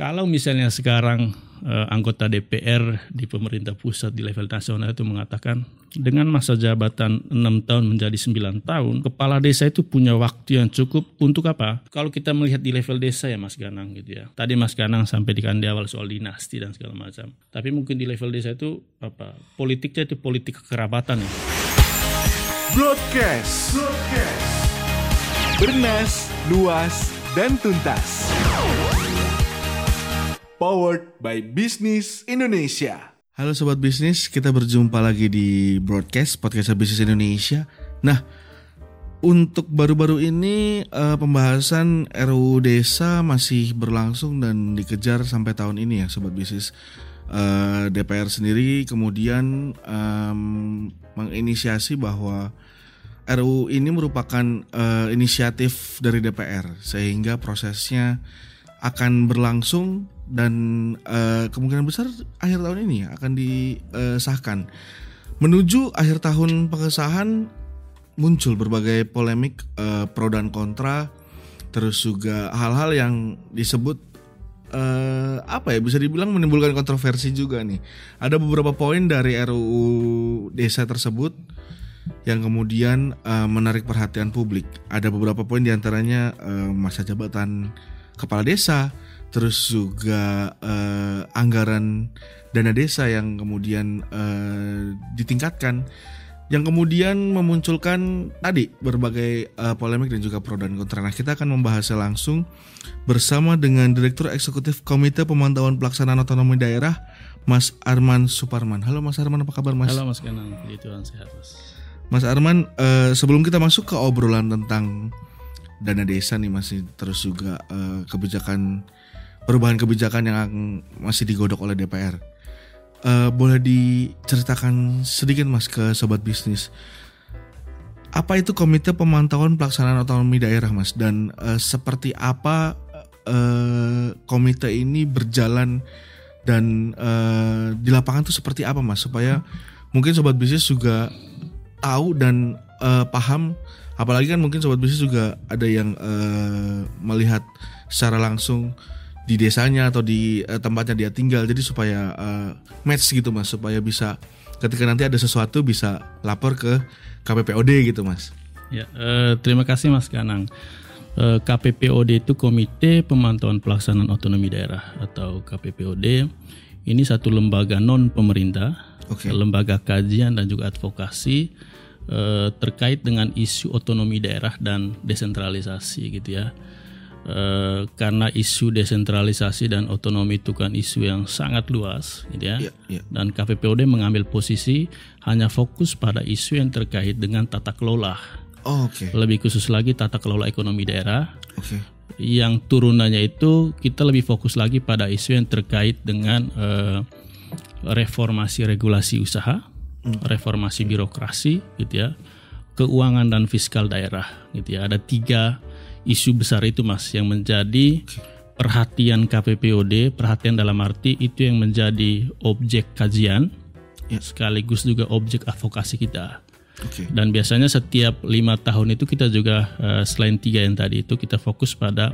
Kalau misalnya sekarang eh, anggota DPR di pemerintah pusat di level nasional itu mengatakan dengan masa jabatan 6 tahun menjadi 9 tahun, kepala desa itu punya waktu yang cukup untuk apa? Kalau kita melihat di level desa ya Mas Ganang gitu ya. Tadi Mas Ganang sampai di kandi awal soal dinasti dan segala macam. Tapi mungkin di level desa itu apa? Politiknya itu politik kekerabatan ya. Broadcast. Broadcast. Bernas, luas, dan tuntas. Powered by Business Indonesia. Halo sobat bisnis, kita berjumpa lagi di broadcast podcast bisnis Indonesia. Nah, untuk baru-baru ini eh, pembahasan RUU Desa masih berlangsung dan dikejar sampai tahun ini ya sobat bisnis. Eh, DPR sendiri kemudian em, menginisiasi bahwa RUU ini merupakan eh, inisiatif dari DPR sehingga prosesnya akan berlangsung dan eh, kemungkinan besar akhir tahun ini akan disahkan. Menuju akhir tahun pengesahan muncul berbagai polemik eh, pro dan kontra, terus juga hal-hal yang disebut eh, apa ya bisa dibilang menimbulkan kontroversi juga nih. Ada beberapa poin dari RUU desa tersebut yang kemudian eh, menarik perhatian publik. Ada beberapa poin di antaranya eh, masa jabatan kepala desa, terus juga eh, anggaran dana desa yang kemudian eh, ditingkatkan, yang kemudian memunculkan tadi berbagai eh, polemik dan juga pro dan kontra. Nah kita akan membahasnya langsung bersama dengan Direktur Eksekutif Komite Pemantauan Pelaksanaan Otonomi Daerah, Mas Arman Suparman. Halo Mas Arman, apa kabar Mas? Halo Mas Ganang, puji Tuhan sehat Mas. Mas Arman, eh, sebelum kita masuk ke obrolan tentang dana desa nih masih terus juga eh, kebijakan perubahan kebijakan yang masih digodok oleh DPR. Eh, boleh diceritakan sedikit Mas ke sobat bisnis. Apa itu Komite Pemantauan Pelaksanaan Otonomi Daerah Mas dan eh, seperti apa eh, komite ini berjalan dan eh, di lapangan tuh seperti apa Mas supaya mungkin sobat bisnis juga tahu dan eh, paham apalagi kan mungkin sobat bisnis juga ada yang eh, melihat secara langsung di desanya atau di eh, tempatnya dia tinggal jadi supaya eh, match gitu mas supaya bisa ketika nanti ada sesuatu bisa lapor ke KPPOD gitu mas Ya, eh, terima kasih Mas Ganang. Eh, KPPOD itu Komite Pemantauan Pelaksanaan Otonomi Daerah atau KPPOD. Ini satu lembaga non pemerintah, Oke. lembaga kajian dan juga advokasi terkait dengan isu otonomi daerah dan desentralisasi gitu ya. Eh, karena isu desentralisasi dan otonomi itu kan isu yang sangat luas gitu ya. Iya, iya. Dan KPPOD mengambil posisi hanya fokus pada isu yang terkait dengan tata kelola oh, oke lebih khusus lagi tata kelola ekonomi daerah oke yang turunannya itu kita lebih fokus lagi pada isu yang terkait dengan eh, reformasi regulasi usaha, reformasi birokrasi gitu ya, keuangan dan fiskal daerah gitu ya. Ada tiga isu besar itu mas yang menjadi perhatian KPPOD, perhatian dalam arti itu yang menjadi objek kajian Ya. sekaligus juga objek advokasi kita. oke Dan biasanya setiap lima tahun itu kita juga eh, selain tiga yang tadi itu kita fokus pada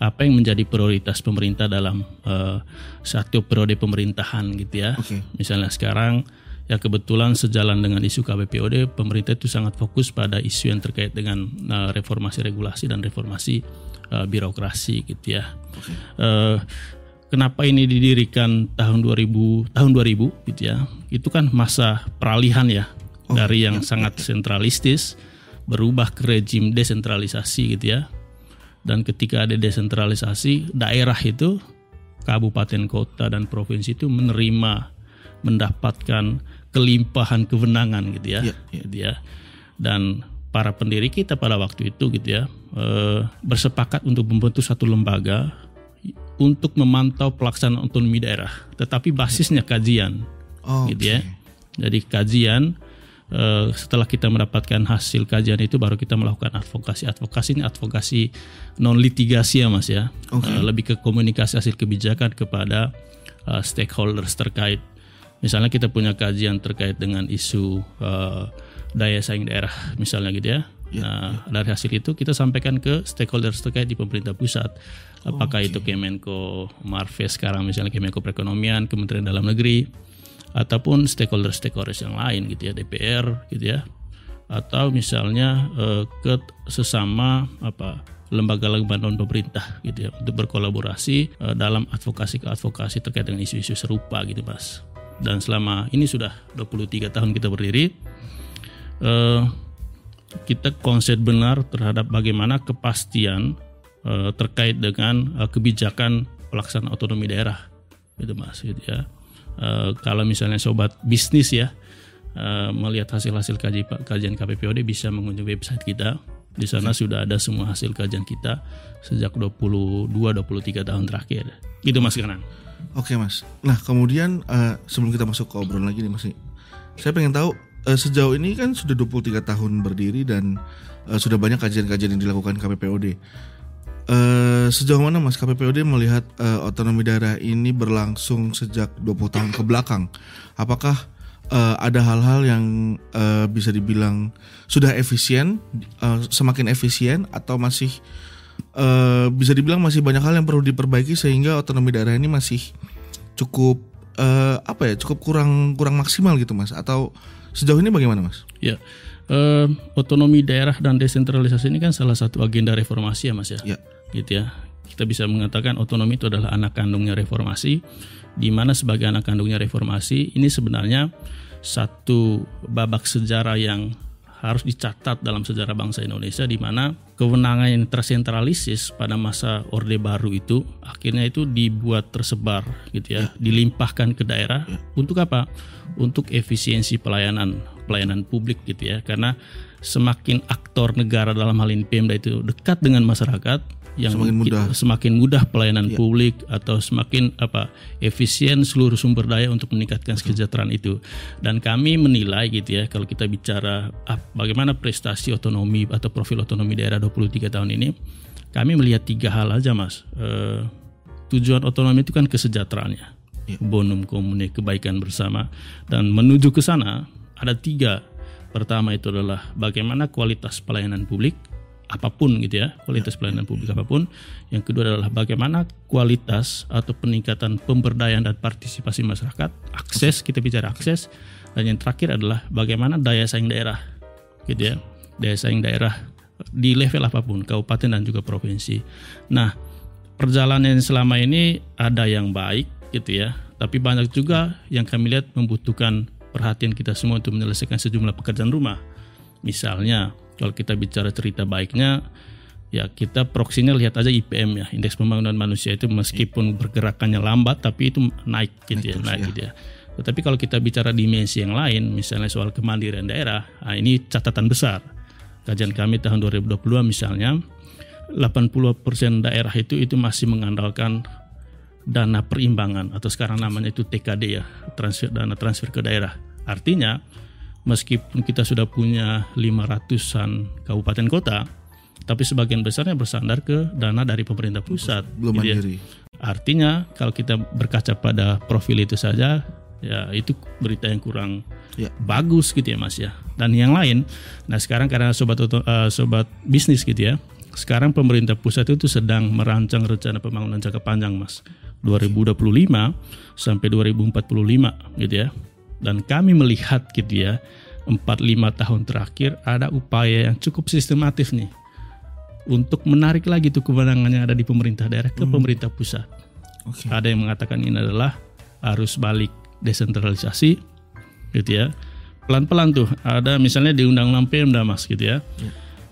apa yang menjadi prioritas pemerintah dalam eh, satu periode pemerintahan gitu ya. Oke. Misalnya sekarang ya kebetulan sejalan dengan isu KPPOD pemerintah itu sangat fokus pada isu yang terkait dengan eh, reformasi regulasi dan reformasi eh, birokrasi gitu ya. Eh, kenapa ini didirikan tahun 2000 tahun 2000 gitu ya. Itu kan masa peralihan ya Oh, dari yang sangat sentralistis berubah ke rejim desentralisasi gitu ya. Dan ketika ada desentralisasi, daerah itu kabupaten kota dan provinsi itu menerima mendapatkan kelimpahan kewenangan gitu ya. Iya, iya. Gitu ya. Dan para pendiri kita pada waktu itu gitu ya eh, bersepakat untuk membentuk satu lembaga untuk memantau pelaksanaan otonomi daerah, tetapi basisnya kajian oh, gitu ya. Jadi kajian eh, setelah kita mendapatkan hasil kajian itu baru kita melakukan advokasi. Advokasi ini advokasi non litigasi ya Mas ya. Oke. Eh, lebih ke komunikasi hasil kebijakan kepada eh, stakeholders terkait. Misalnya kita punya kajian terkait dengan isu eh, daya saing daerah misalnya gitu ya. nah, dari hasil itu kita sampaikan ke stakeholders terkait di pemerintah pusat. Apakah itu Kemenko Marves sekarang misalnya Kemenko Perekonomian, Kementerian Dalam Negeri ataupun stakeholder-stakeholders yang lain gitu ya, DPR gitu ya. Atau misalnya eh, ke sesama apa lembaga-lembaga non pemerintah gitu ya untuk berkolaborasi eh, dalam advokasi ke advokasi terkait dengan isu-isu serupa gitu Mas. Dan selama ini sudah 23 tahun kita berdiri eh, kita konsep benar terhadap bagaimana kepastian eh, terkait dengan eh, kebijakan pelaksanaan otonomi daerah gitu Mas gitu ya. Eh, kalau misalnya sobat bisnis ya eh, melihat hasil-hasil kaji, kajian KPPOD bisa mengunjungi website kita. Di sana sudah ada semua hasil kajian kita sejak 22 23 tahun terakhir. Gitu Mas Kanang. Oke mas. Nah kemudian eh, sebelum kita masuk ke obrolan lagi nih mas, nih, saya pengen tahu eh, sejauh ini kan sudah 23 tahun berdiri dan eh, sudah banyak kajian-kajian yang dilakukan KPPOD. Eh, sejauh mana mas KPPOD melihat eh, otonomi daerah ini berlangsung sejak 20 tahun ke belakang? Apakah eh, ada hal-hal yang eh, bisa dibilang sudah efisien, eh, semakin efisien atau masih eh, bisa dibilang masih banyak hal yang perlu diperbaiki sehingga otonomi daerah ini masih cukup eh, apa ya cukup kurang kurang maksimal gitu mas atau sejauh ini bagaimana mas? Ya, eh, otonomi daerah dan desentralisasi ini kan salah satu agenda reformasi ya mas ya. Ya. Gitu ya. Kita bisa mengatakan otonomi itu adalah anak kandungnya reformasi, di mana sebagai anak kandungnya reformasi ini sebenarnya satu babak sejarah yang harus dicatat dalam sejarah bangsa Indonesia di mana kewenangan yang tersentralisis pada masa Orde Baru itu akhirnya itu dibuat tersebar gitu ya, dilimpahkan ke daerah untuk apa? Untuk efisiensi pelayanan pelayanan publik gitu ya. Karena semakin aktor negara dalam hal ini Pemda itu dekat dengan masyarakat yang Semakin mudah. kita- semakin mudah pelayanan publik atau semakin apa efisien seluruh sumber daya untuk meningkatkan kesejahteraan itu. Dan kami menilai gitu ya kalau kita bicara ah, bagaimana prestasi otonomi atau profil otonomi daerah 23 tahun ini kami melihat tiga hal aja mas. Eh, tujuan otonomi itu kan kesejahteraannya. Bonum komune kebaikan bersama. Dan menuju ke sana ada tiga. Pertama itu adalah bagaimana kualitas pelayanan publik apa pun gitu ya kualitas pelayanan publik apa pun. Yang kedua adalah bagaimana kualitas atau peningkatan pemberdayaan dan partisipasi masyarakat akses kita bicara akses. Dan yang terakhir adalah bagaimana daya saing daerah gitu ya. Daya saing daerah di level apa pun kabupaten dan juga provinsi. Nah perjalanan selama ini ada yang baik gitu ya. Tapi banyak juga yang kami lihat membutuhkan perhatian kita semua untuk menyelesaikan sejumlah pekerjaan rumah. Misalnya kalau kita bicara cerita baiknya ya kita proksinya lihat aja IPM ya indeks pembangunan manusia itu meskipun bergerakannya lambat tapi itu naik gitu ya naik gitu ya. Tetapi kalau kita bicara dimensi yang lain misalnya soal kemandirian daerah nah ini catatan besar. Kajian kami tahun 2022 misalnya 80% daerah itu itu masih mengandalkan dana perimbangan atau sekarang namanya itu TKD ya transfer dana transfer ke daerah. Artinya meskipun kita sudah punya 500-an kabupaten kota tapi sebagian besarnya bersandar ke dana dari pemerintah pusat Belum gitu ya. mandiri. Artinya kalau kita berkaca pada profil itu saja ya itu berita yang kurang Ya. bagus gitu ya Mas ya. Dan yang lain, nah sekarang karena sobat eh, sobat bisnis gitu ya. Sekarang pemerintah pusat itu sedang merancang rencana pembangunan jangka panjang Mas. 2025 sampai 2045 gitu ya. Dan kami melihat gitu ya 4-5 tahun terakhir ada upaya yang cukup sistematif nih untuk menarik lagi tuh kewenangannya ada di pemerintah daerah ke pemerintah pusat. Oke. Ada yang mengatakan ini adalah arus balik desentralisasi, gitu ya. Pelan-pelan tuh ada misalnya di Undang-Undang Pemda mas, gitu ya.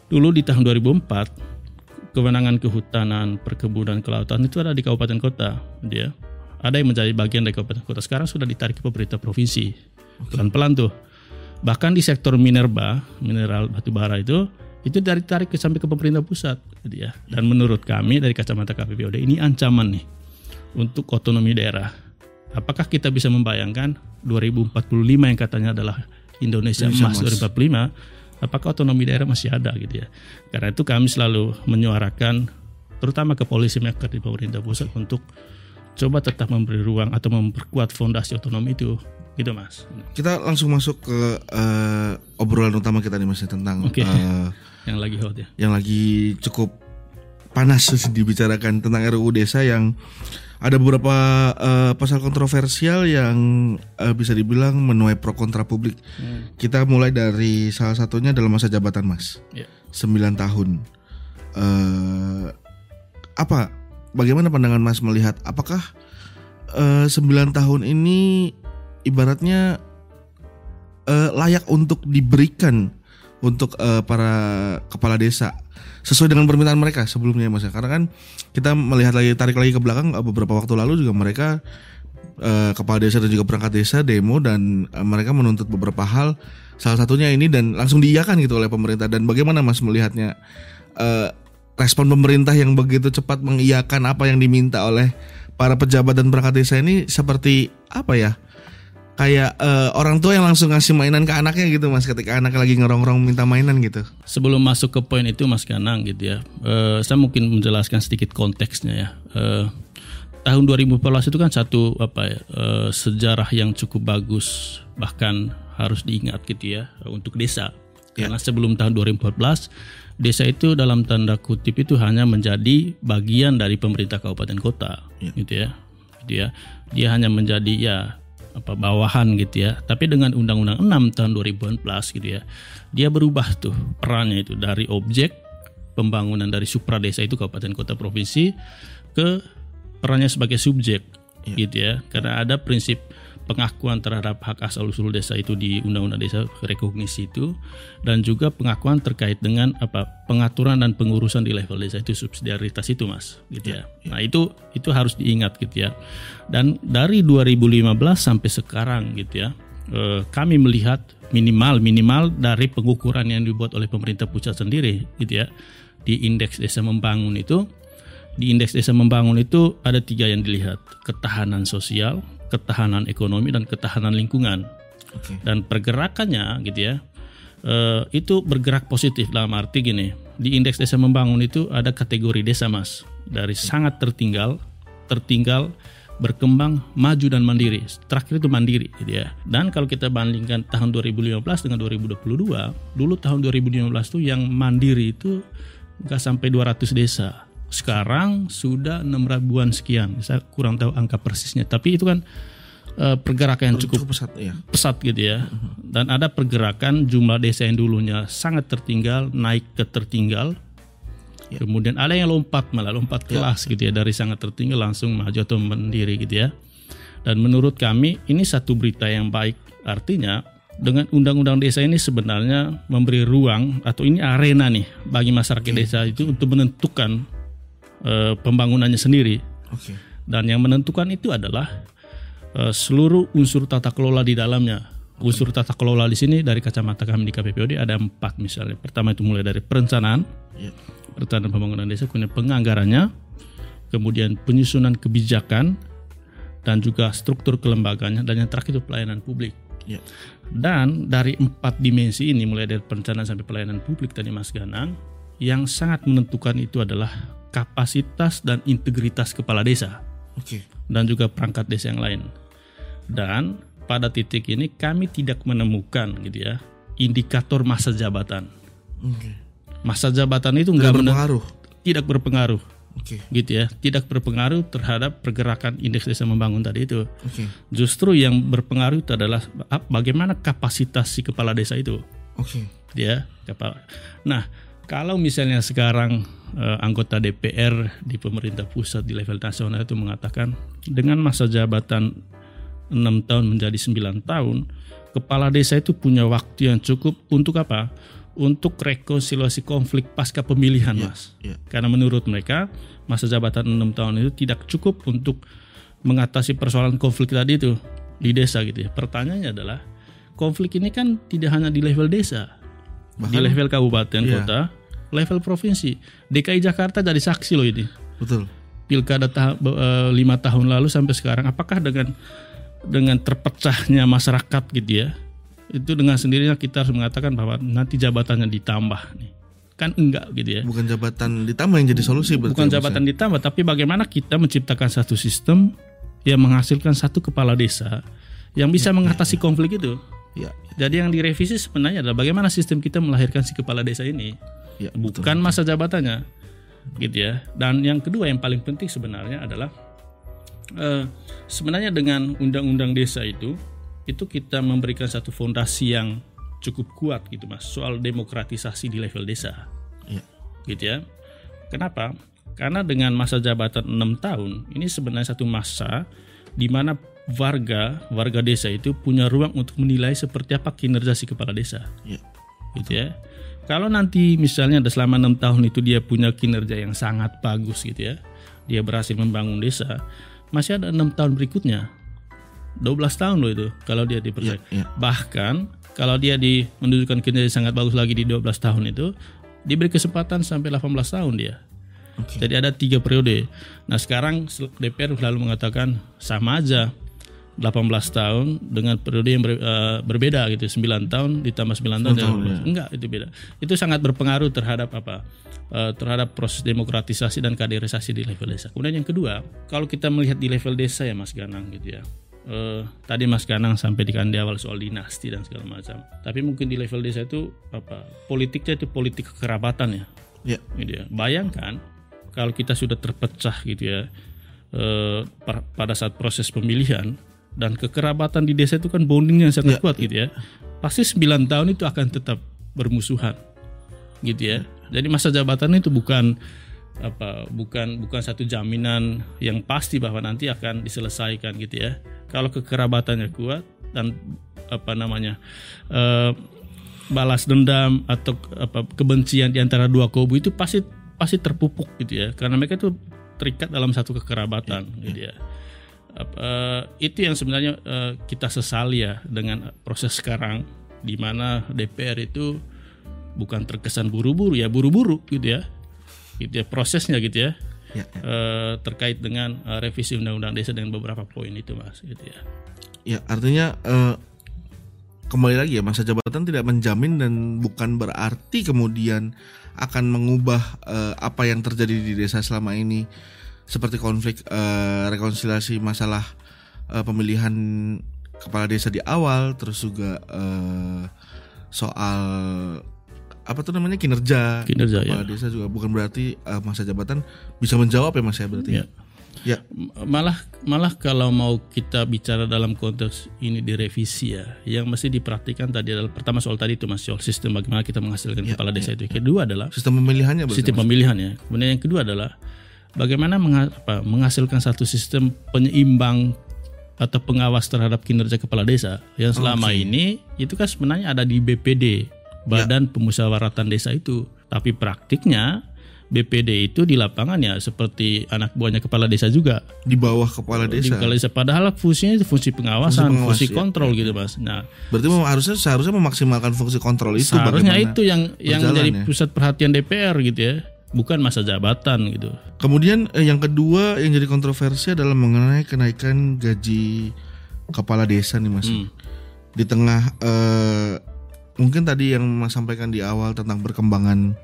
Dulu di tahun 2004 kewenangan kehutanan, perkebunan, kelautan itu ada di kabupaten kota, gitu ya. Ada yang menjadi bagian dari kabupaten kota. Sekarang sudah ditarik ke pemerintah provinsi. Pelan-pelan tuh. Bahkan di sektor minerba, mineral batu bara itu itu dari tarik ke sampai ke pemerintah pusat gitu ya. Dan menurut kami dari kacamata KPPOD ini ancaman nih untuk otonomi daerah. Apakah kita bisa membayangkan 2045 yang katanya adalah Indonesia Indonesia emas. 2045 apakah otonomi daerah masih ada gitu ya. Karena itu kami selalu menyuarakan terutama ke polisi maker di pemerintah pusat untuk coba tetap memberi ruang atau memperkuat fondasi otonomi itu gitu mas Kita langsung masuk ke eh, obrolan utama kita nih Mas ya, tentang Oke. eh, yang lagi hot ya yang lagi cukup panas dibicarakan tentang RUU Desa yang ada beberapa eh, pasal kontroversial yang eh, bisa dibilang menuai pro kontra publik. Kita mulai dari salah satunya dalam masa jabatan Mas, ya 9 tahun. Eh, apa? Bagaimana pandangan Mas melihat? Apakah eh, 9 tahun ini ibaratnya eh, layak untuk diberikan untuk eh, para kepala desa sesuai dengan permintaan mereka sebelumnya mas? Karena kan kita melihat lagi tarik lagi ke belakang beberapa waktu lalu juga mereka kepala desa dan juga perangkat desa demo dan mereka menuntut beberapa hal. Salah satunya ini dan langsung diiyakan gitu oleh pemerintah. Dan bagaimana mas melihatnya respon pemerintah yang begitu cepat mengiyakan apa yang diminta oleh para pejabat dan perangkat desa ini seperti apa ya kayak eh, orang tua yang langsung ngasih mainan ke anaknya gitu mas ketika anaknya lagi ngerong-ngerong minta mainan gitu sebelum masuk ke poin itu Mas Ganang gitu ya, eh, saya mungkin menjelaskan sedikit konteksnya ya. Eh, tahun 2014 itu kan satu apa ya eh, sejarah yang cukup bagus bahkan harus diingat gitu ya untuk desa. Karena sebelum tahun 2014 desa itu dalam tanda kutip itu hanya menjadi bagian dari pemerintah kabupaten kota gitu ya. Gitu ya. Dia hanya menjadi ya apa bawahan gitu ya. Tapi dengan Undang-Undang 6 tahun 2014 gitu ya. Dia berubah tuh perannya itu dari objek pembangunan dari supra desa itu kabupaten kota provinsi ke perannya sebagai subjek gitu ya. Karena ada prinsip pengakuan terhadap hak asal usul desa itu di Undang-Undang Desa Rekognisi itu dan juga pengakuan terkait dengan apa pengaturan dan pengurusan di level desa itu subsidiaritas itu Mas gitu ya. Nah, itu itu harus diingat gitu ya. Dan dari 2015 sampai sekarang gitu ya. eh, kami melihat minimal minimal dari pengukuran yang dibuat oleh pemerintah pusat sendiri gitu ya. Di indeks desa membangun itu di indeks desa membangun itu ada tiga yang dilihat ketahanan sosial ketahanan ekonomi dan ketahanan lingkungan. Oke. dan pergerakannya gitu ya eh, itu bergerak positif. Dalam arti gini di indeks desa membangun itu ada kategori desa mas. Dari sangat tertinggal tertinggal berkembang maju dan mandiri. Terakhir itu mandiri gitu ya. Dan kalau kita bandingkan tahun 2015 dengan 2022 dulu tahun 2015 tuh yang mandiri itu nggak sampai 200 desa sekarang sudah 6 ribuan sekian saya kurang tahu angka persisnya tapi itu kan eh, pergerakan yang cukup cukup pesat ya pesat gitu ya. Dan ada pergerakan jumlah desa yang dulunya sangat tertinggal naik ke tertinggal. Kemudian ada yang lompat malah lompat kelas gitu ya dari sangat tertinggal langsung maju atau mandiri gitu ya. Dan menurut kami ini satu berita yang baik. Artinya dengan undang-undang desa ini sebenarnya memberi ruang atau ini arena nih bagi masyarakat desa itu untuk menentukan eh, pembangunannya sendiri. oke Dan yang menentukan itu adalah eh, seluruh unsur tata kelola di dalamnya. Unsur tata kelola di sini dari kacamata kami di KPPOD ada empat misalnya. Pertama itu mulai dari perencanaan, ya perencanaan pembangunan desa, kemudian penganggarannya, kemudian penyusunan kebijakan, dan juga struktur kelembagaannya, dan yang terakhir itu pelayanan publik. ya Dan dari empat dimensi ini, mulai dari perencanaan sampai pelayanan publik tadi Mas Ganang, yang sangat menentukan itu adalah kapasitas dan integritas kepala desa oke dan juga perangkat desa yang lain. Dan pada titik ini kami tidak menemukan gitu ya indikator masa jabatan. oke Masa jabatan itu nggak nggak benar berpengaruh tidak berpengaruh oke gitu ya, tidak berpengaruh terhadap pergerakan indeks desa membangun tadi itu. oke Justru yang berpengaruh itu adalah bagaimana kapasitas si kepala desa itu, oke ya. Kepala. Nah, kalau misalnya sekarang eh, anggota DPR di pemerintah pusat di level nasional itu mengatakan dengan masa jabatan 6 tahun menjadi 9 tahun, kepala desa itu punya waktu yang cukup untuk apa? Untuk rekonsiliasi konflik pasca pemilihan, Mas. ya Karena menurut mereka masa jabatan 6 tahun itu tidak cukup untuk mengatasi persoalan konflik tadi itu di desa gitu ya. Pertanyaannya adalah konflik ini kan tidak hanya di level desa, di Bahkan- level kabupaten, Iya. kota, level provinsi. DKI Jakarta jadi saksi loh ini. betul Pilkada ta- eh, lima tahun lalu sampai sekarang, apakah dengan dengan terpecahnya masyarakat gitu ya, itu dengan sendirinya kita harus mengatakan bahwa nanti jabatannya ditambah nih. kan enggak gitu ya. Bukan jabatan ditambah yang jadi solusi berarti Bukan ya, jabatan ditambah, tapi bagaimana kita menciptakan satu sistem yang menghasilkan satu kepala desa yang bisa mengatasi konflik itu. Ya, Jadi yang direvisi sebenarnya adalah bagaimana sistem kita melahirkan si kepala desa ini, ya, bukan masa jabatannya, gitu ya. Dan yang kedua yang paling penting sebenarnya adalah eh, sebenarnya dengan undang-undang desa itu, itu kita memberikan satu fondasi yang cukup kuat gitu mas, soal demokratisasi di level desa, Iya. gitu ya. Kenapa? Karena dengan masa jabatan enam tahun, ini sebenarnya satu masa di mana warga warga desa itu punya ruang untuk menilai seperti apa kinerja si kepala desa Ya. gitu ya. Kalau nanti misalnya ada selama enam tahun itu dia punya kinerja yang sangat bagus gitu ya, dia berhasil membangun desa, masih ada enam tahun berikutnya, 12 tahun loh itu kalau dia dipercaya. Ya, ya. Bahkan kalau dia di menunjukkan kinerja yang sangat bagus lagi di 12 tahun itu, diberi kesempatan sampai 18 tahun dia. Oke. Jadi ada tiga periode. Nah sekarang DPR selalu mengatakan sama aja 18 tahun dengan periode yang ber- eh, berbeda gitu 9 tahun ditambah 9 tahun, tahun, dan- enggak itu beda. Itu sangat berpengaruh terhadap apa? Eh, terhadap proses demokratisasi dan kaderisasi di level desa. Kemudian yang kedua kalau kita melihat di level desa ya Mas Ganang gitu ya. Eh, tadi Mas Ganang sampai di di awal soal dinasti dan segala macam. Tapi mungkin di level desa itu apa? Politiknya itu politik kekerabatan ya. Ya, gitu ya. Bayangkan kalau kita sudah terpecah gitu ya eh, par- pada saat proses pemilihan dan kekerabatan di desa itu kan bondingnya sangat Ya, kuat gitu ya. Pasti 9 tahun itu akan tetap bermusuhan gitu ya. Jadi masa jabatan itu bukan apa bukan bukan satu jaminan yang pasti bahwa nanti akan diselesaikan gitu ya. Kalau kekerabatannya kuat dan apa namanya eh, balas dendam atau apa kebencian di antara dua kubu itu pasti pasti terpupuk gitu ya karena mereka itu terikat dalam satu kekerabatan gitu ya Eh, itu yang sebenarnya eh, kita sesali ya dengan proses sekarang di mana DPR itu bukan terkesan buru-buru ya buru-buru gitu ya. Gitu ya prosesnya gitu ya. Ya, ya. eh, terkait dengan revisi undang-undang desa dengan beberapa poin itu mas gitu ya. Ya, artinya eh, kembali lagi ya masa jabatan tidak menjamin dan bukan berarti kemudian akan mengubah eh, apa yang terjadi di desa selama ini seperti konflik eh, rekonsiliasi masalah eh, pemilihan kepala desa di awal terus juga eh, soal apa tuh namanya kinerja kinerja ya. kepala desa juga. Bukan berarti eh, masa jabatan bisa menjawab ya mas ya berarti? Ya. ya. Malah malah kalau mau kita bicara dalam konteks ini direvisi ya yang mesti diperhatikan tadi adalah pertama soal tadi itu mas soal sistem bagaimana kita menghasilkan Ya, kepala desa itu. kedua adalah sistem pemilihannya sistem Mas? pemilihan ya kemudian yang kedua adalah bagaimana menghasilkan satu sistem penyeimbang atau pengawas terhadap kinerja kepala desa? Yang selama ini itu kan sebenarnya ada di BPD Badan Pemusyawaratan Desa itu. Tapi praktiknya BPD itu di lapangan ya seperti anak buahnya kepala desa juga. Di bawah kepala di desa? kepala desa. Padahal fungsinya itu fungsi pengawasan Fungsi fungsi, pengawas, ya. kontrol gitu mas. Nah Berarti memang harusnya seharusnya memaksimalkan fungsi kontrol itu seharusnya itu yang yang menjadi ya? pusat perhatian DPR gitu ya bukan masa jabatan gitu Kemudian eh, yang kedua yang jadi kontroversi adalah mengenai kenaikan gaji kepala desa nih Mas. Hmm. Di tengah eh, mungkin tadi yang Mas sampaikan di awal tentang perkembangan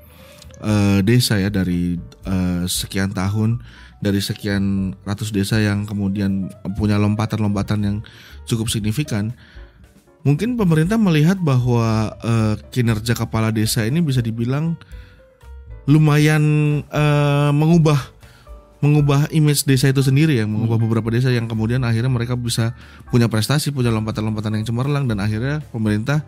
eh, desa ya dari eh, sekian tahun dari sekian ratus desa yang kemudian punya lompatan-lompatan yang cukup signifikan. Mungkin pemerintah melihat bahwa eh, kinerja kepala desa ini bisa dibilang lumayan eh, mengubah mengubah image desa itu sendiri ya, mengubah beberapa desa yang kemudian akhirnya mereka bisa punya prestasi, punya lompatan-lompatan yang cemerlang dan akhirnya pemerintah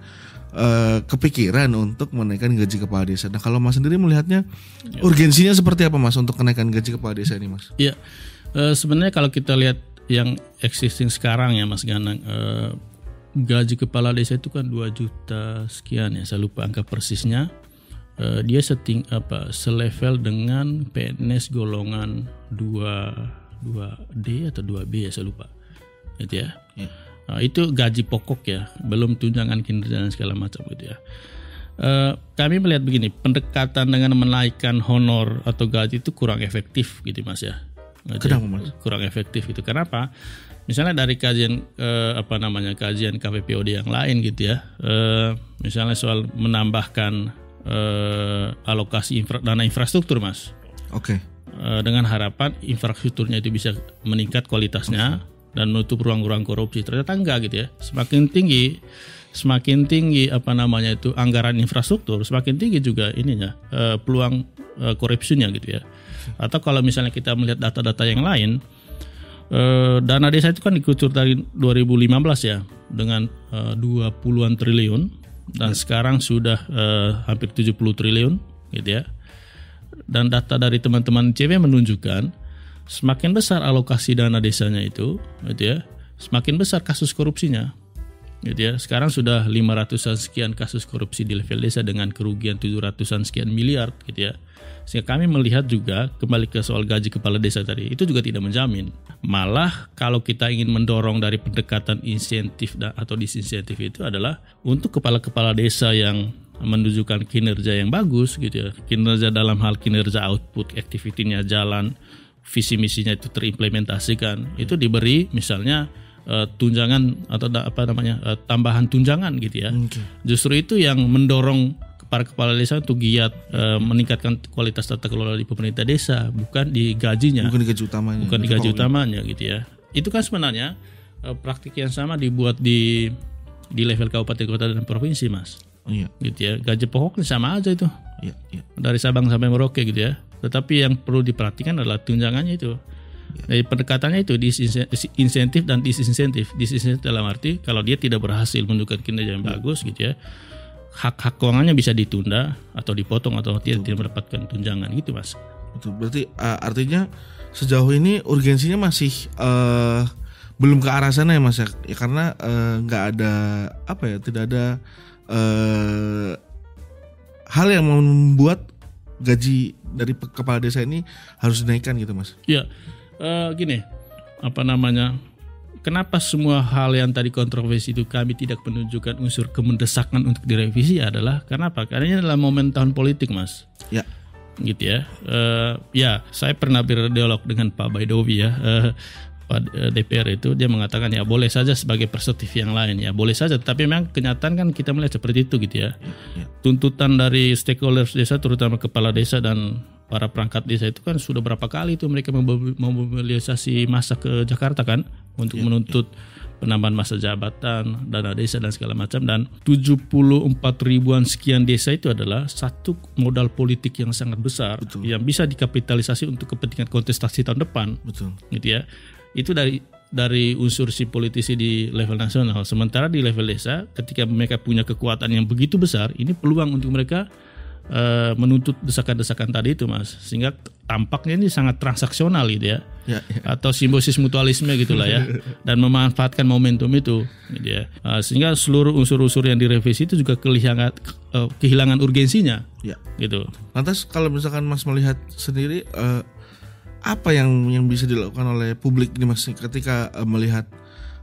eh, kepikiran untuk menaikkan gaji kepala desa. Nah, kalau Mas sendiri melihatnya urgensinya seperti apa Mas untuk kenaikan gaji kepala desa ini, Mas? Iya, eh, sebenarnya kalau kita lihat yang existing sekarang ya Mas Ganang, eh, gaji kepala desa itu kan 2 juta sekian ya, saya lupa angka persisnya. Eh, dia seting apa selevel dengan PNS golongan 2 2D atau 2B ya saya lupa. Gitu ya. Ya. Nah, itu gaji pokok ya, belum tunjangan kinerja dan segala macam gitu ya. Eh, kami melihat begini, pendekatan dengan menaikkan honor atau gaji itu kurang efektif gitu mas ya. Gitu ya. Kenapa, Mas? Kurang efektif itu kenapa? Misalnya dari kajian eh, apa namanya kajian KPPOD yang lain gitu ya, eh, misalnya soal menambahkan eh, alokasi infra, dana infrastruktur mas. Oke. Eh, dengan harapan infrastrukturnya itu bisa meningkat kualitasnya dan menutup ruang-ruang korupsi. Ternyata enggak gitu ya. Semakin tinggi semakin tinggi apa namanya itu anggaran infrastruktur semakin tinggi juga ininya eh, peluang eh, korupsinya gitu ya. Atau kalau misalnya kita melihat data-data yang lain eh, dana desa itu kan dikucur dari 2015 ya dengan eh, 20-an triliun dan sekarang sudah eh, hampir 70 triliun gitu ya. Dan data dari teman-teman CW menunjukkan semakin besar alokasi dana desanya itu, gitu ya, semakin besar kasus korupsinya. Gitu ya. Sekarang sudah 500-an sekian kasus korupsi di level desa dengan kerugian 700-an sekian miliar gitu ya. Sehingga kami melihat juga kembali ke soal gaji kepala desa tadi, itu juga tidak menjamin. Malah kalau kita ingin mendorong dari pendekatan insentif atau disinsentif itu adalah untuk kepala-kepala desa yang menunjukkan kinerja yang bagus gitu ya. Kinerja dalam hal kinerja output, activity-nya jalan, visi misinya itu terimplementasikan. Itu diberi misalnya eh, tunjangan atau apa namanya eh, tambahan tunjangan gitu ya. Oke. Justru itu yang mendorong para kepala desa untuk giat eh, meningkatkan kualitas tata kelola di pemerintah desa, bukan di gajinya Bukan di gaji utamanya. bukan di gaji utamanya gitu ya. Itu kan sebenarnya praktik yang sama dibuat di di level kabupaten kota dan provinsi mas, Iya, gitu ya. Gaji pokoknya sama aja itu iya, iya. dari Sabang sampai Merauke gitu ya. Tetapi yang perlu diperhatikan adalah tunjangannya itu. Dari pendekatannya itu disinsentif dan disinsentif. Disinsentif dalam arti kalau dia tidak berhasil menunjukkan kinerja yang bagus gitu ya, hak-hak keuangannya bisa ditunda atau dipotong atau dia tidak mendapatkan tunjangan gitu mas. Betul. Berarti uh, artinya sejauh ini urgensinya masih uh, belum ke arah sana ya Mas ya. Ya, karena uh, nggak ada apa ya, tidak ada uh, hal yang membuat gaji dari kepala desa ini harus dinaikkan gitu Mas. Ya, eh, gini, apa namanya? Kenapa semua hal yang tadi kontroversi itu kami tidak menunjukkan unsur kemendesakan untuk direvisi adalah karena apa? Karena ini adalah momen tahun politik, mas. Ya. Gitu ya. Eh, ya, saya pernah berdialog dengan Pak Baidowi ya. eh, Pak eh, DPR itu dia mengatakan ya boleh saja sebagai perspektif yang lain. Ya boleh saja tapi memang kenyataan kan kita melihat seperti itu gitu ya. Ya. tuntutan dari stakeholders desa terutama kepala desa dan para perangkat desa itu kan sudah berapa kali itu mereka memobilisasi masa ke Jakarta kan untuk menuntut penambahan masa jabatan dana desa dan segala macam. Dan 74 ribuan sekian desa itu adalah satu modal politik yang sangat besar yang bisa dikapitalisasi untuk kepentingan kontestasi tahun depan. Betul. gitu ya itu dari dari unsur si politisi di level nasional. Sementara di level desa ketika mereka punya kekuatan yang begitu besar ini peluang untuk mereka eh, menuntut desakan-desakan tadi itu mas. Sehingga tampaknya ini sangat transaksional gitu ya. Ya, ya. atau simbiosis mutualisme gitulah ya. Dan memanfaatkan momentum itu gitu ya. Eh, sehingga seluruh unsur-unsur yang direvisi itu juga kehilangan eh, kehilangan urgensinya. Ya. gitu. Lantas kalau misalkan Mas melihat sendiri eh, apa yang yang bisa dilakukan oleh publik ini Mas ketika eh, melihat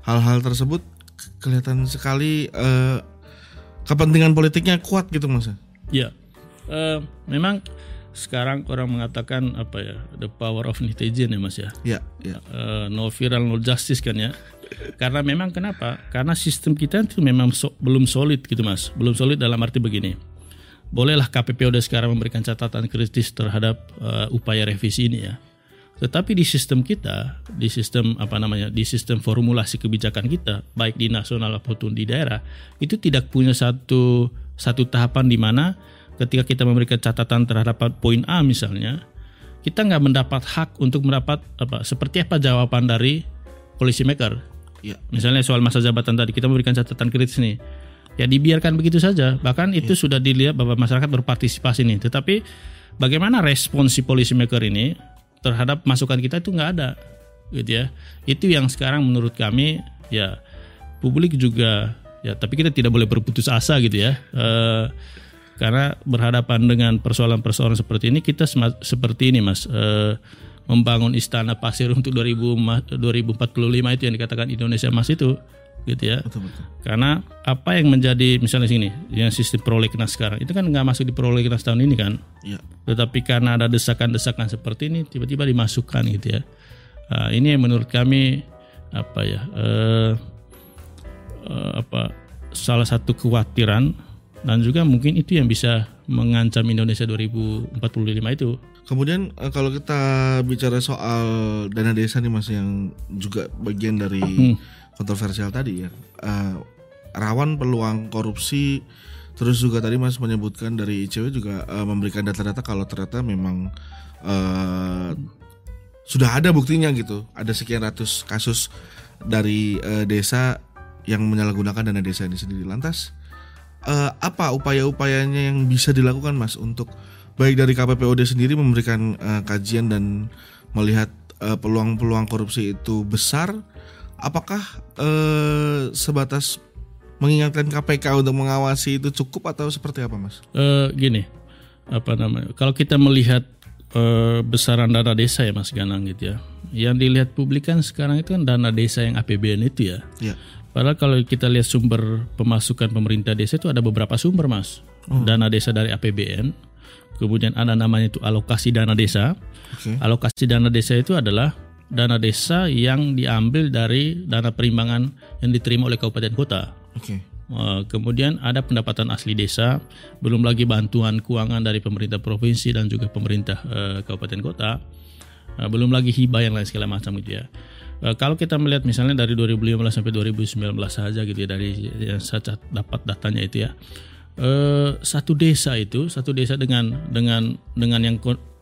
hal-hal tersebut ke- kelihatan sekali eh, kepentingan politiknya kuat gitu Mas. Ya, eh, memang sekarang orang mengatakan apa ya, the power of netizen ya mas ya, Ya, ya. Eh, no viral no justice kan ya. Karena memang kenapa? Karena sistem kita itu memang so- belum solid gitu mas, belum solid dalam arti begini. Bolehlah KPPOD sekarang memberikan catatan kritis terhadap eh, upaya revisi ini ya. Tetapi di sistem kita, di sistem apa namanya, di sistem formulasi kebijakan kita, baik di nasional maupun di daerah, itu tidak punya satu satu tahapan di mana ketika kita memberikan catatan terhadap poin A misalnya, kita nggak mendapat hak untuk mendapat apa seperti apa jawaban dari policy maker. Ya. Misalnya soal masa jabatan tadi kita memberikan catatan kritis nih. Ya dibiarkan begitu saja. Bahkan itu sudah dilihat bahwa masyarakat berpartisipasi nih. Tetapi bagaimana respon si policy maker ini terhadap masukan kita itu nggak ada, gitu ya. Itu yang sekarang menurut kami ya publik juga ya tapi kita tidak boleh berputus asa gitu ya. Eh, karena berhadapan dengan persoalan-persoalan seperti ini kita seperti ini Mas eh, membangun istana pasir untuk 2000 ma- 2045 itu yang dikatakan Indonesia Mas itu gitu ya. Betul betul. Karena apa yang menjadi misalnya sini yang sistem prolegnas sekarang itu kan nggak masuk di prolegnas tahun ini kan. Ya. Tetapi karena ada desakan-desakan seperti ini tiba-tiba dimasukkan gitu ya. Nah, ini yang menurut kami apa ya eh, eh, apa salah satu kekhawatiran dan juga mungkin itu yang bisa mengancam Indonesia 2045 itu. Kemudian eh, kalau kita bicara soal dana desa nih mas yang juga bagian dari Hmm. Kontroversial tadi ya, eh, rawan peluang korupsi. Terus juga tadi mas menyebutkan dari ICW juga eh, memberikan data-data kalau ternyata memang eh, sudah ada buktinya gitu, ada sekian ratus kasus dari eh, desa yang menyalahgunakan dana desa ini sendiri. Lantas eh, apa upaya-upayanya yang bisa dilakukan mas untuk baik dari KPPOD sendiri memberikan eh, kajian dan melihat peluang-peluang korupsi itu besar apakah eh, sebatas mengingatkan KPK untuk mengawasi itu cukup atau seperti apa mas? Eh, gini, apa namanya? Kalau kita melihat eh, besaran dana desa ya Mas Ganang gitu ya, yang dilihat publik kan sekarang itu kan dana desa yang APBN itu ya. Ya, Padahal kalau kita lihat sumber pemasukan pemerintah desa itu ada beberapa sumber mas. Dana desa dari APBN, kemudian ada namanya itu alokasi dana desa. oke, Alokasi dana desa itu adalah dana desa yang diambil dari dana perimbangan yang diterima oleh kabupaten kota. oke, Eh, Kemudian ada pendapatan asli desa, belum lagi bantuan keuangan dari pemerintah provinsi dan juga pemerintah eh, kabupaten kota, Eh, belum lagi hibah yang lain segala macam gitu ya. Kalau kita melihat misalnya dari 2015 sampai 2019 saja gitu ya dari yang saya dapat datanya itu ya, eh, satu desa itu satu desa dengan dengan dengan yang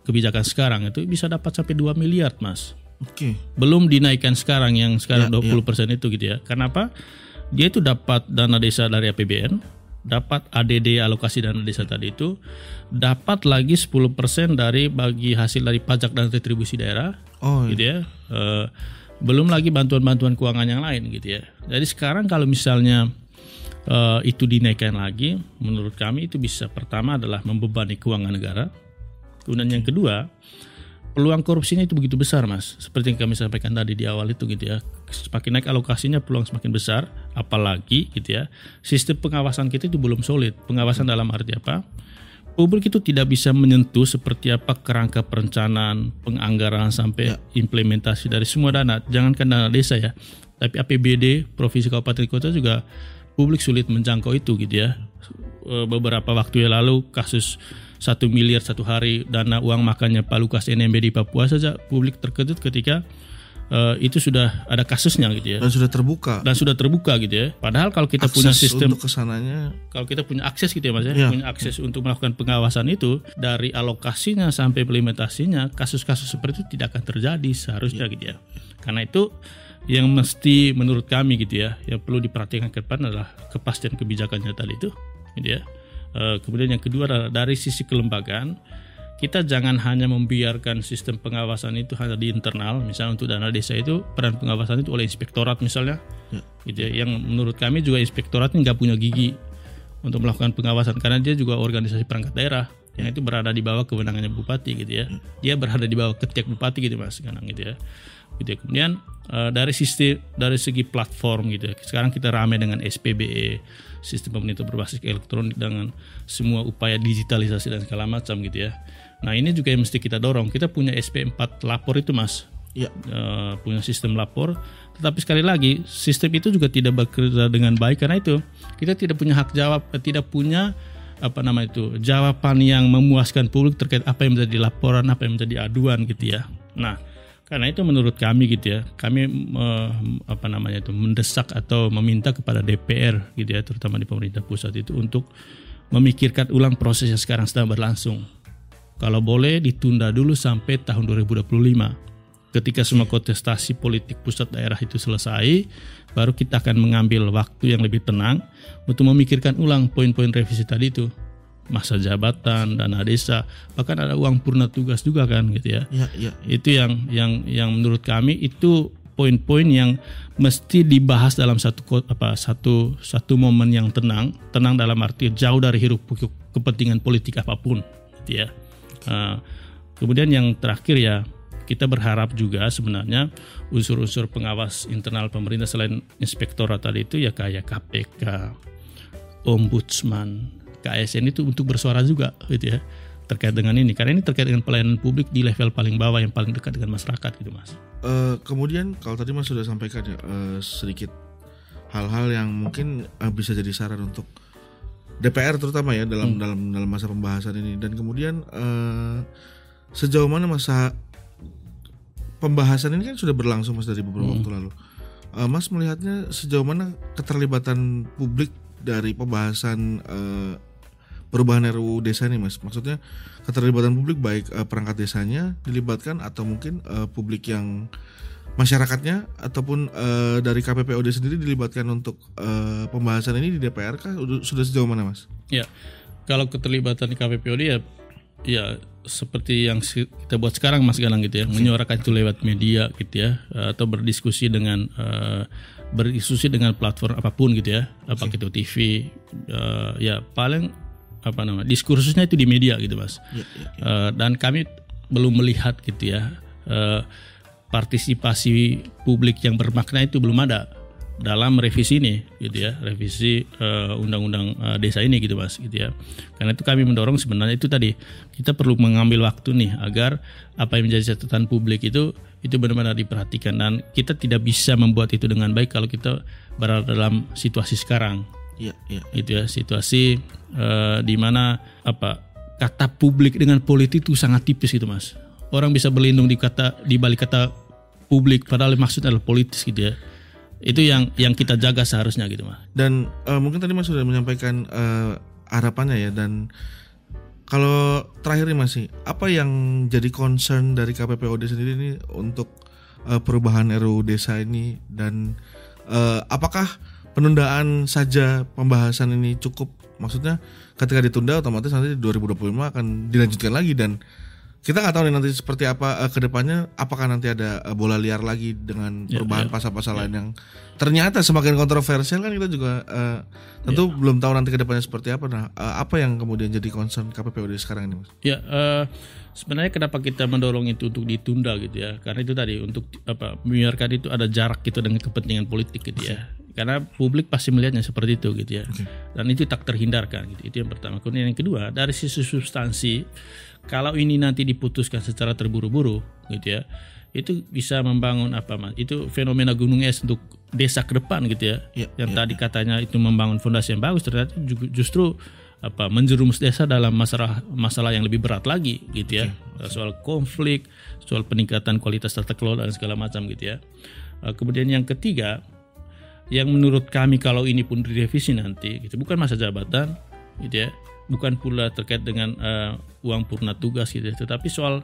kebijakan sekarang itu bisa dapat sampai 2 miliar mas oke, belum dinaikkan sekarang yang sekarang Ya, 20% itu gitu ya. Kenapa? Dia itu dapat dana desa dari APBN, dapat ADD alokasi dana desa tadi itu, dapat lagi 10% dari bagi hasil dari pajak dan retribusi daerah, oh gitu ya. Eh, belum lagi bantuan-bantuan keuangan yang lain gitu ya. Jadi sekarang kalau misalnya eh, itu dinaikkan lagi, menurut kami itu bisa pertama adalah membebani keuangan negara. Kemudian yang kedua, peluang korupsinya itu begitu besar mas. Seperti yang kami sampaikan tadi di awal itu gitu ya. Semakin naik alokasinya peluang semakin besar. Apalagi gitu ya sistem pengawasan kita itu belum solid. Pengawasan dalam arti apa? Publik itu tidak bisa menyentuh seperti apa kerangka perencanaan penganggaran sampai implementasi dari semua dana. Jangankan dana desa ya tapi APBD provinsi kabupaten kota juga publik sulit menjangkau itu gitu ya beberapa waktu yang lalu kasus satu miliar satu hari dana uang makannya Pak Lukas NMB di Papua saja publik terkejut ketika eh, itu sudah ada kasusnya gitu ya. Dan sudah terbuka. dan sudah terbuka gitu ya. Padahal kalau kita punya Akses sistem untuk ke sananya kalau kita punya akses gitu ya mas ya, Iya. punya akses untuk melakukan pengawasan itu dari alokasinya sampai implementasinya kasus-kasus seperti itu tidak akan terjadi seharusnya gitu ya. Karena itu yang mesti menurut kami gitu ya yang perlu diperhatikan ke depan adalah kepastian kebijakannya tadi itu ya. Eh, kemudian yang kedua adalah dari sisi kelembagaan kita jangan hanya membiarkan sistem pengawasan itu hanya di internal. Misalnya untuk dana desa itu peran pengawasan itu oleh inspektorat misalnya. Ya. gitu ya. Yang menurut kami juga inspektorat ini nggak punya gigi untuk melakukan pengawasan karena dia juga organisasi perangkat daerah yang itu berada di bawah kewenangannya bupati gitu ya. Dia berada di bawah ketiak bupati gitu mas sekarang gitu ya. Gitu ya. kemudian eh, dari sistem dari segi platform gitu ya. Sekarang kita ramai dengan SPBE sistem pemerintah berbasis elektronik dengan semua upaya digitalisasi dan segala macam gitu ya. Nah ini juga yang mesti kita dorong. Kita punya SP4 lapor itu mas. Ya eh, punya sistem lapor. Tetapi sekali lagi sistem itu juga tidak bekerja dengan baik. Karena itu kita tidak punya hak jawab eh, tidak punya apa nama itu jawaban yang memuaskan publik terkait apa yang menjadi laporan apa yang menjadi aduan gitu ya. Nah karena itu menurut kami gitu ya kami eh, apa namanya itu mendesak atau meminta kepada DPR gitu ya terutama di pemerintah pusat itu untuk memikirkan ulang proses yang sekarang sedang berlangsung. Kalau boleh ditunda dulu sampai tahun 2025 ketika semua kontestasi politik pusat daerah itu selesai, baru kita akan mengambil waktu yang lebih tenang untuk memikirkan ulang poin-poin revisi tadi itu. Masa jabatan, dana desa, bahkan ada uang purna tugas juga kan gitu ya. ya ya Itu yang yang yang menurut kami itu poin-poin yang mesti dibahas dalam satu apa satu satu momen yang tenang, tenang dalam arti jauh dari hiruk pikuk kepentingan politik apa pun, gitu ya. Uh, kemudian yang terakhir ya kita berharap juga sebenarnya unsur-unsur pengawas internal pemerintah selain inspektorat tadi itu ya kayak KPK, ombudsman, KSN itu untuk bersuara juga gitu ya terkait dengan ini. Karena ini terkait dengan pelayanan publik di level paling bawah yang paling dekat dengan masyarakat gitu mas. Eh, kemudian kalau tadi mas sudah sampaikan ya eh, sedikit hal-hal yang mungkin eh, bisa jadi saran untuk DPR terutama ya dalam dalam dalam masa pembahasan ini. Dan kemudian eh, sejauh mana masa pembahasan ini kan sudah berlangsung mas dari beberapa waktu lalu. Eh, mas melihatnya sejauh mana keterlibatan publik dari pembahasan eh, perubahan RUU desa ini mas? Maksudnya keterlibatan publik baik eh, perangkat desanya dilibatkan atau mungkin eh, publik yang masyarakatnya ataupun eh, dari KPPOD sendiri dilibatkan untuk eh, pembahasan ini di DPR kah Udah- sudah sejauh mana mas? Ya, kalau keterlibatan KPPOD ya, ya seperti yang kita buat sekarang Mas Galang gitu ya, menyuarakan itu lewat media gitu ya, atau berdiskusi dengan eh, berdiskusi dengan platform apa pun gitu ya, apa itu TV, eh, ya paling apa nama diskursusnya itu di media gitu Mas. Eh, dan kami belum melihat gitu ya. Eh, partisipasi publik yang bermakna itu belum ada dalam revisi ini gitu ya revisi eh, undang-undang eh, desa ini gitu mas gitu ya. Karena itu kami mendorong sebenarnya itu tadi kita perlu mengambil waktu nih agar apa yang menjadi catatan publik itu itu benar-benar diperhatikan. Dan kita tidak bisa membuat itu dengan baik kalau kita berada dalam situasi sekarang. Iya, iya. itu ya situasi eh, di mana apa kata publik dengan politik itu sangat tipis gitu mas. Orang bisa berlindung di kata di balik kata publik padahal maksudnya adalah politis gitu ya itu yang yang kita jaga seharusnya gitu mas. Dan eh, mungkin tadi Mas sudah menyampaikan eh, harapannya ya dan kalau terakhir nih masih apa yang jadi concern dari KPPOD sendiri ini untuk eh, perubahan RUU desa ini? Dan eh, apakah penundaan saja pembahasan ini cukup? Maksudnya ketika ditunda otomatis nanti di 2025 akan dilanjutkan lagi dan kita nggak tahu nih nanti seperti apa eh, ke depannya apakah nanti ada eh, bola liar lagi dengan perubahan pasal-pasal lain yang ternyata semakin kontroversial kan kita juga eh, tentu belum tahu nanti ke depannya seperti apa nah eh, apa yang kemudian jadi concern KPPUD sekarang ini Mas Ya, eh, sebenarnya kenapa kita mendorong itu untuk ditunda gitu ya? Karena itu tadi untuk apa membiarkan itu ada jarak gitu dengan kepentingan politik gitu ya. Karena publik pasti melihatnya seperti itu gitu ya. Dan itu tak terhindarkan gitu. Itu yang pertama. Kemudian yang kedua, dari sisi substansi kalau ini nanti diputuskan secara terburu-buru gitu ya. Itu bisa membangun apa Mas? Itu fenomena gunung es untuk desa ke depan gitu ya. Iya, yang tadi katanya itu membangun fondasi yang bagus ternyata ju- justru apa menjerumus desa dalam masalah masalah yang lebih berat lagi gitu ya soal konflik soal peningkatan kualitas tata kelola dan segala macam gitu ya Eh, kemudian yang ketiga yang menurut kami kalau ini pun direvisi nanti gitu bukan masa jabatan gitu ya bukan pula terkait dengan eh, uang purna tugas gitu ya, tetapi soal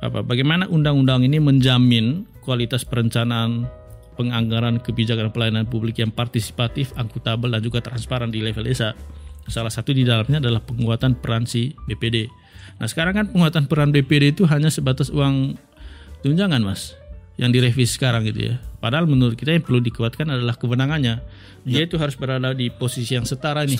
apa bagaimana undang-undang ini menjamin kualitas perencanaan penganggaran kebijakan pelayanan publik yang partisipatif, akuntabel dan juga transparan di level desa. Salah satu di dalamnya adalah penguatan peran si BPD. Nah sekarang kan penguatan peran BPD itu hanya sebatas uang tunjangan mas yang direvisi sekarang gitu ya. Padahal menurut kita yang perlu dikuatkan adalah kewenangannya. Dia itu harus berada di posisi yang setara nih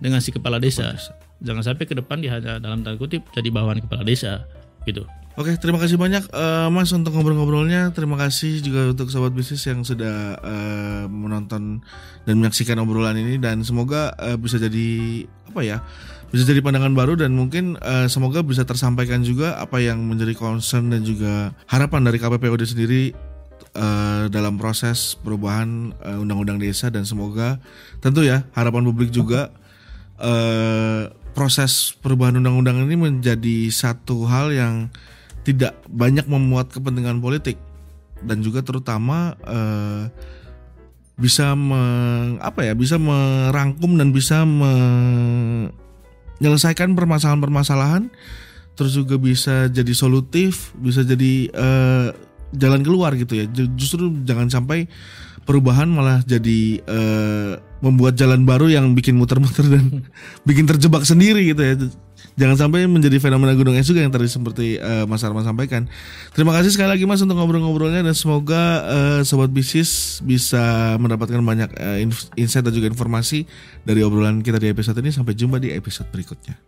dengan si kepala desa. Jangan sampai ke depan dia hanya dalam tanda kutip jadi bawahan kepala desa gitu. Oke, terima kasih banyak eh, Mas untuk ngobrol-ngobrolnya. Terima kasih juga untuk sobat bisnis yang sudah eh, menonton dan menyaksikan obrolan ini dan semoga eh, bisa jadi apa ya? Bisa jadi pandangan baru dan mungkin eh, semoga bisa tersampaikan juga apa yang menjadi concern dan juga harapan dari KPPOD sendiri eh, dalam proses perubahan eh, undang-undang desa dan semoga tentu ya harapan publik juga eh, proses perubahan undang-undang ini menjadi satu hal yang tidak banyak memuat kepentingan politik. Dan juga terutama eh, bisa meng- apa ya bisa merangkum dan bisa menyelesaikan permasalahan-permasalahan terus juga bisa jadi solutif bisa jadi eh, jalan keluar gitu ya. Ju- justru jangan sampai perubahan malah jadi eh, membuat jalan baru yang bikin muter-muter dan bikin terjebak sendiri gitu ya. Jangan sampai menjadi fenomena gunung es juga yang tadi seperti eh, Mas Arman sampaikan. Terima kasih sekali lagi Mas untuk ngobrol-ngobrolnya dan semoga eh, sobat bisnis bisa mendapatkan banyak inf- insight dan juga informasi dari obrolan kita di episode ini. Sampai jumpa di episode berikutnya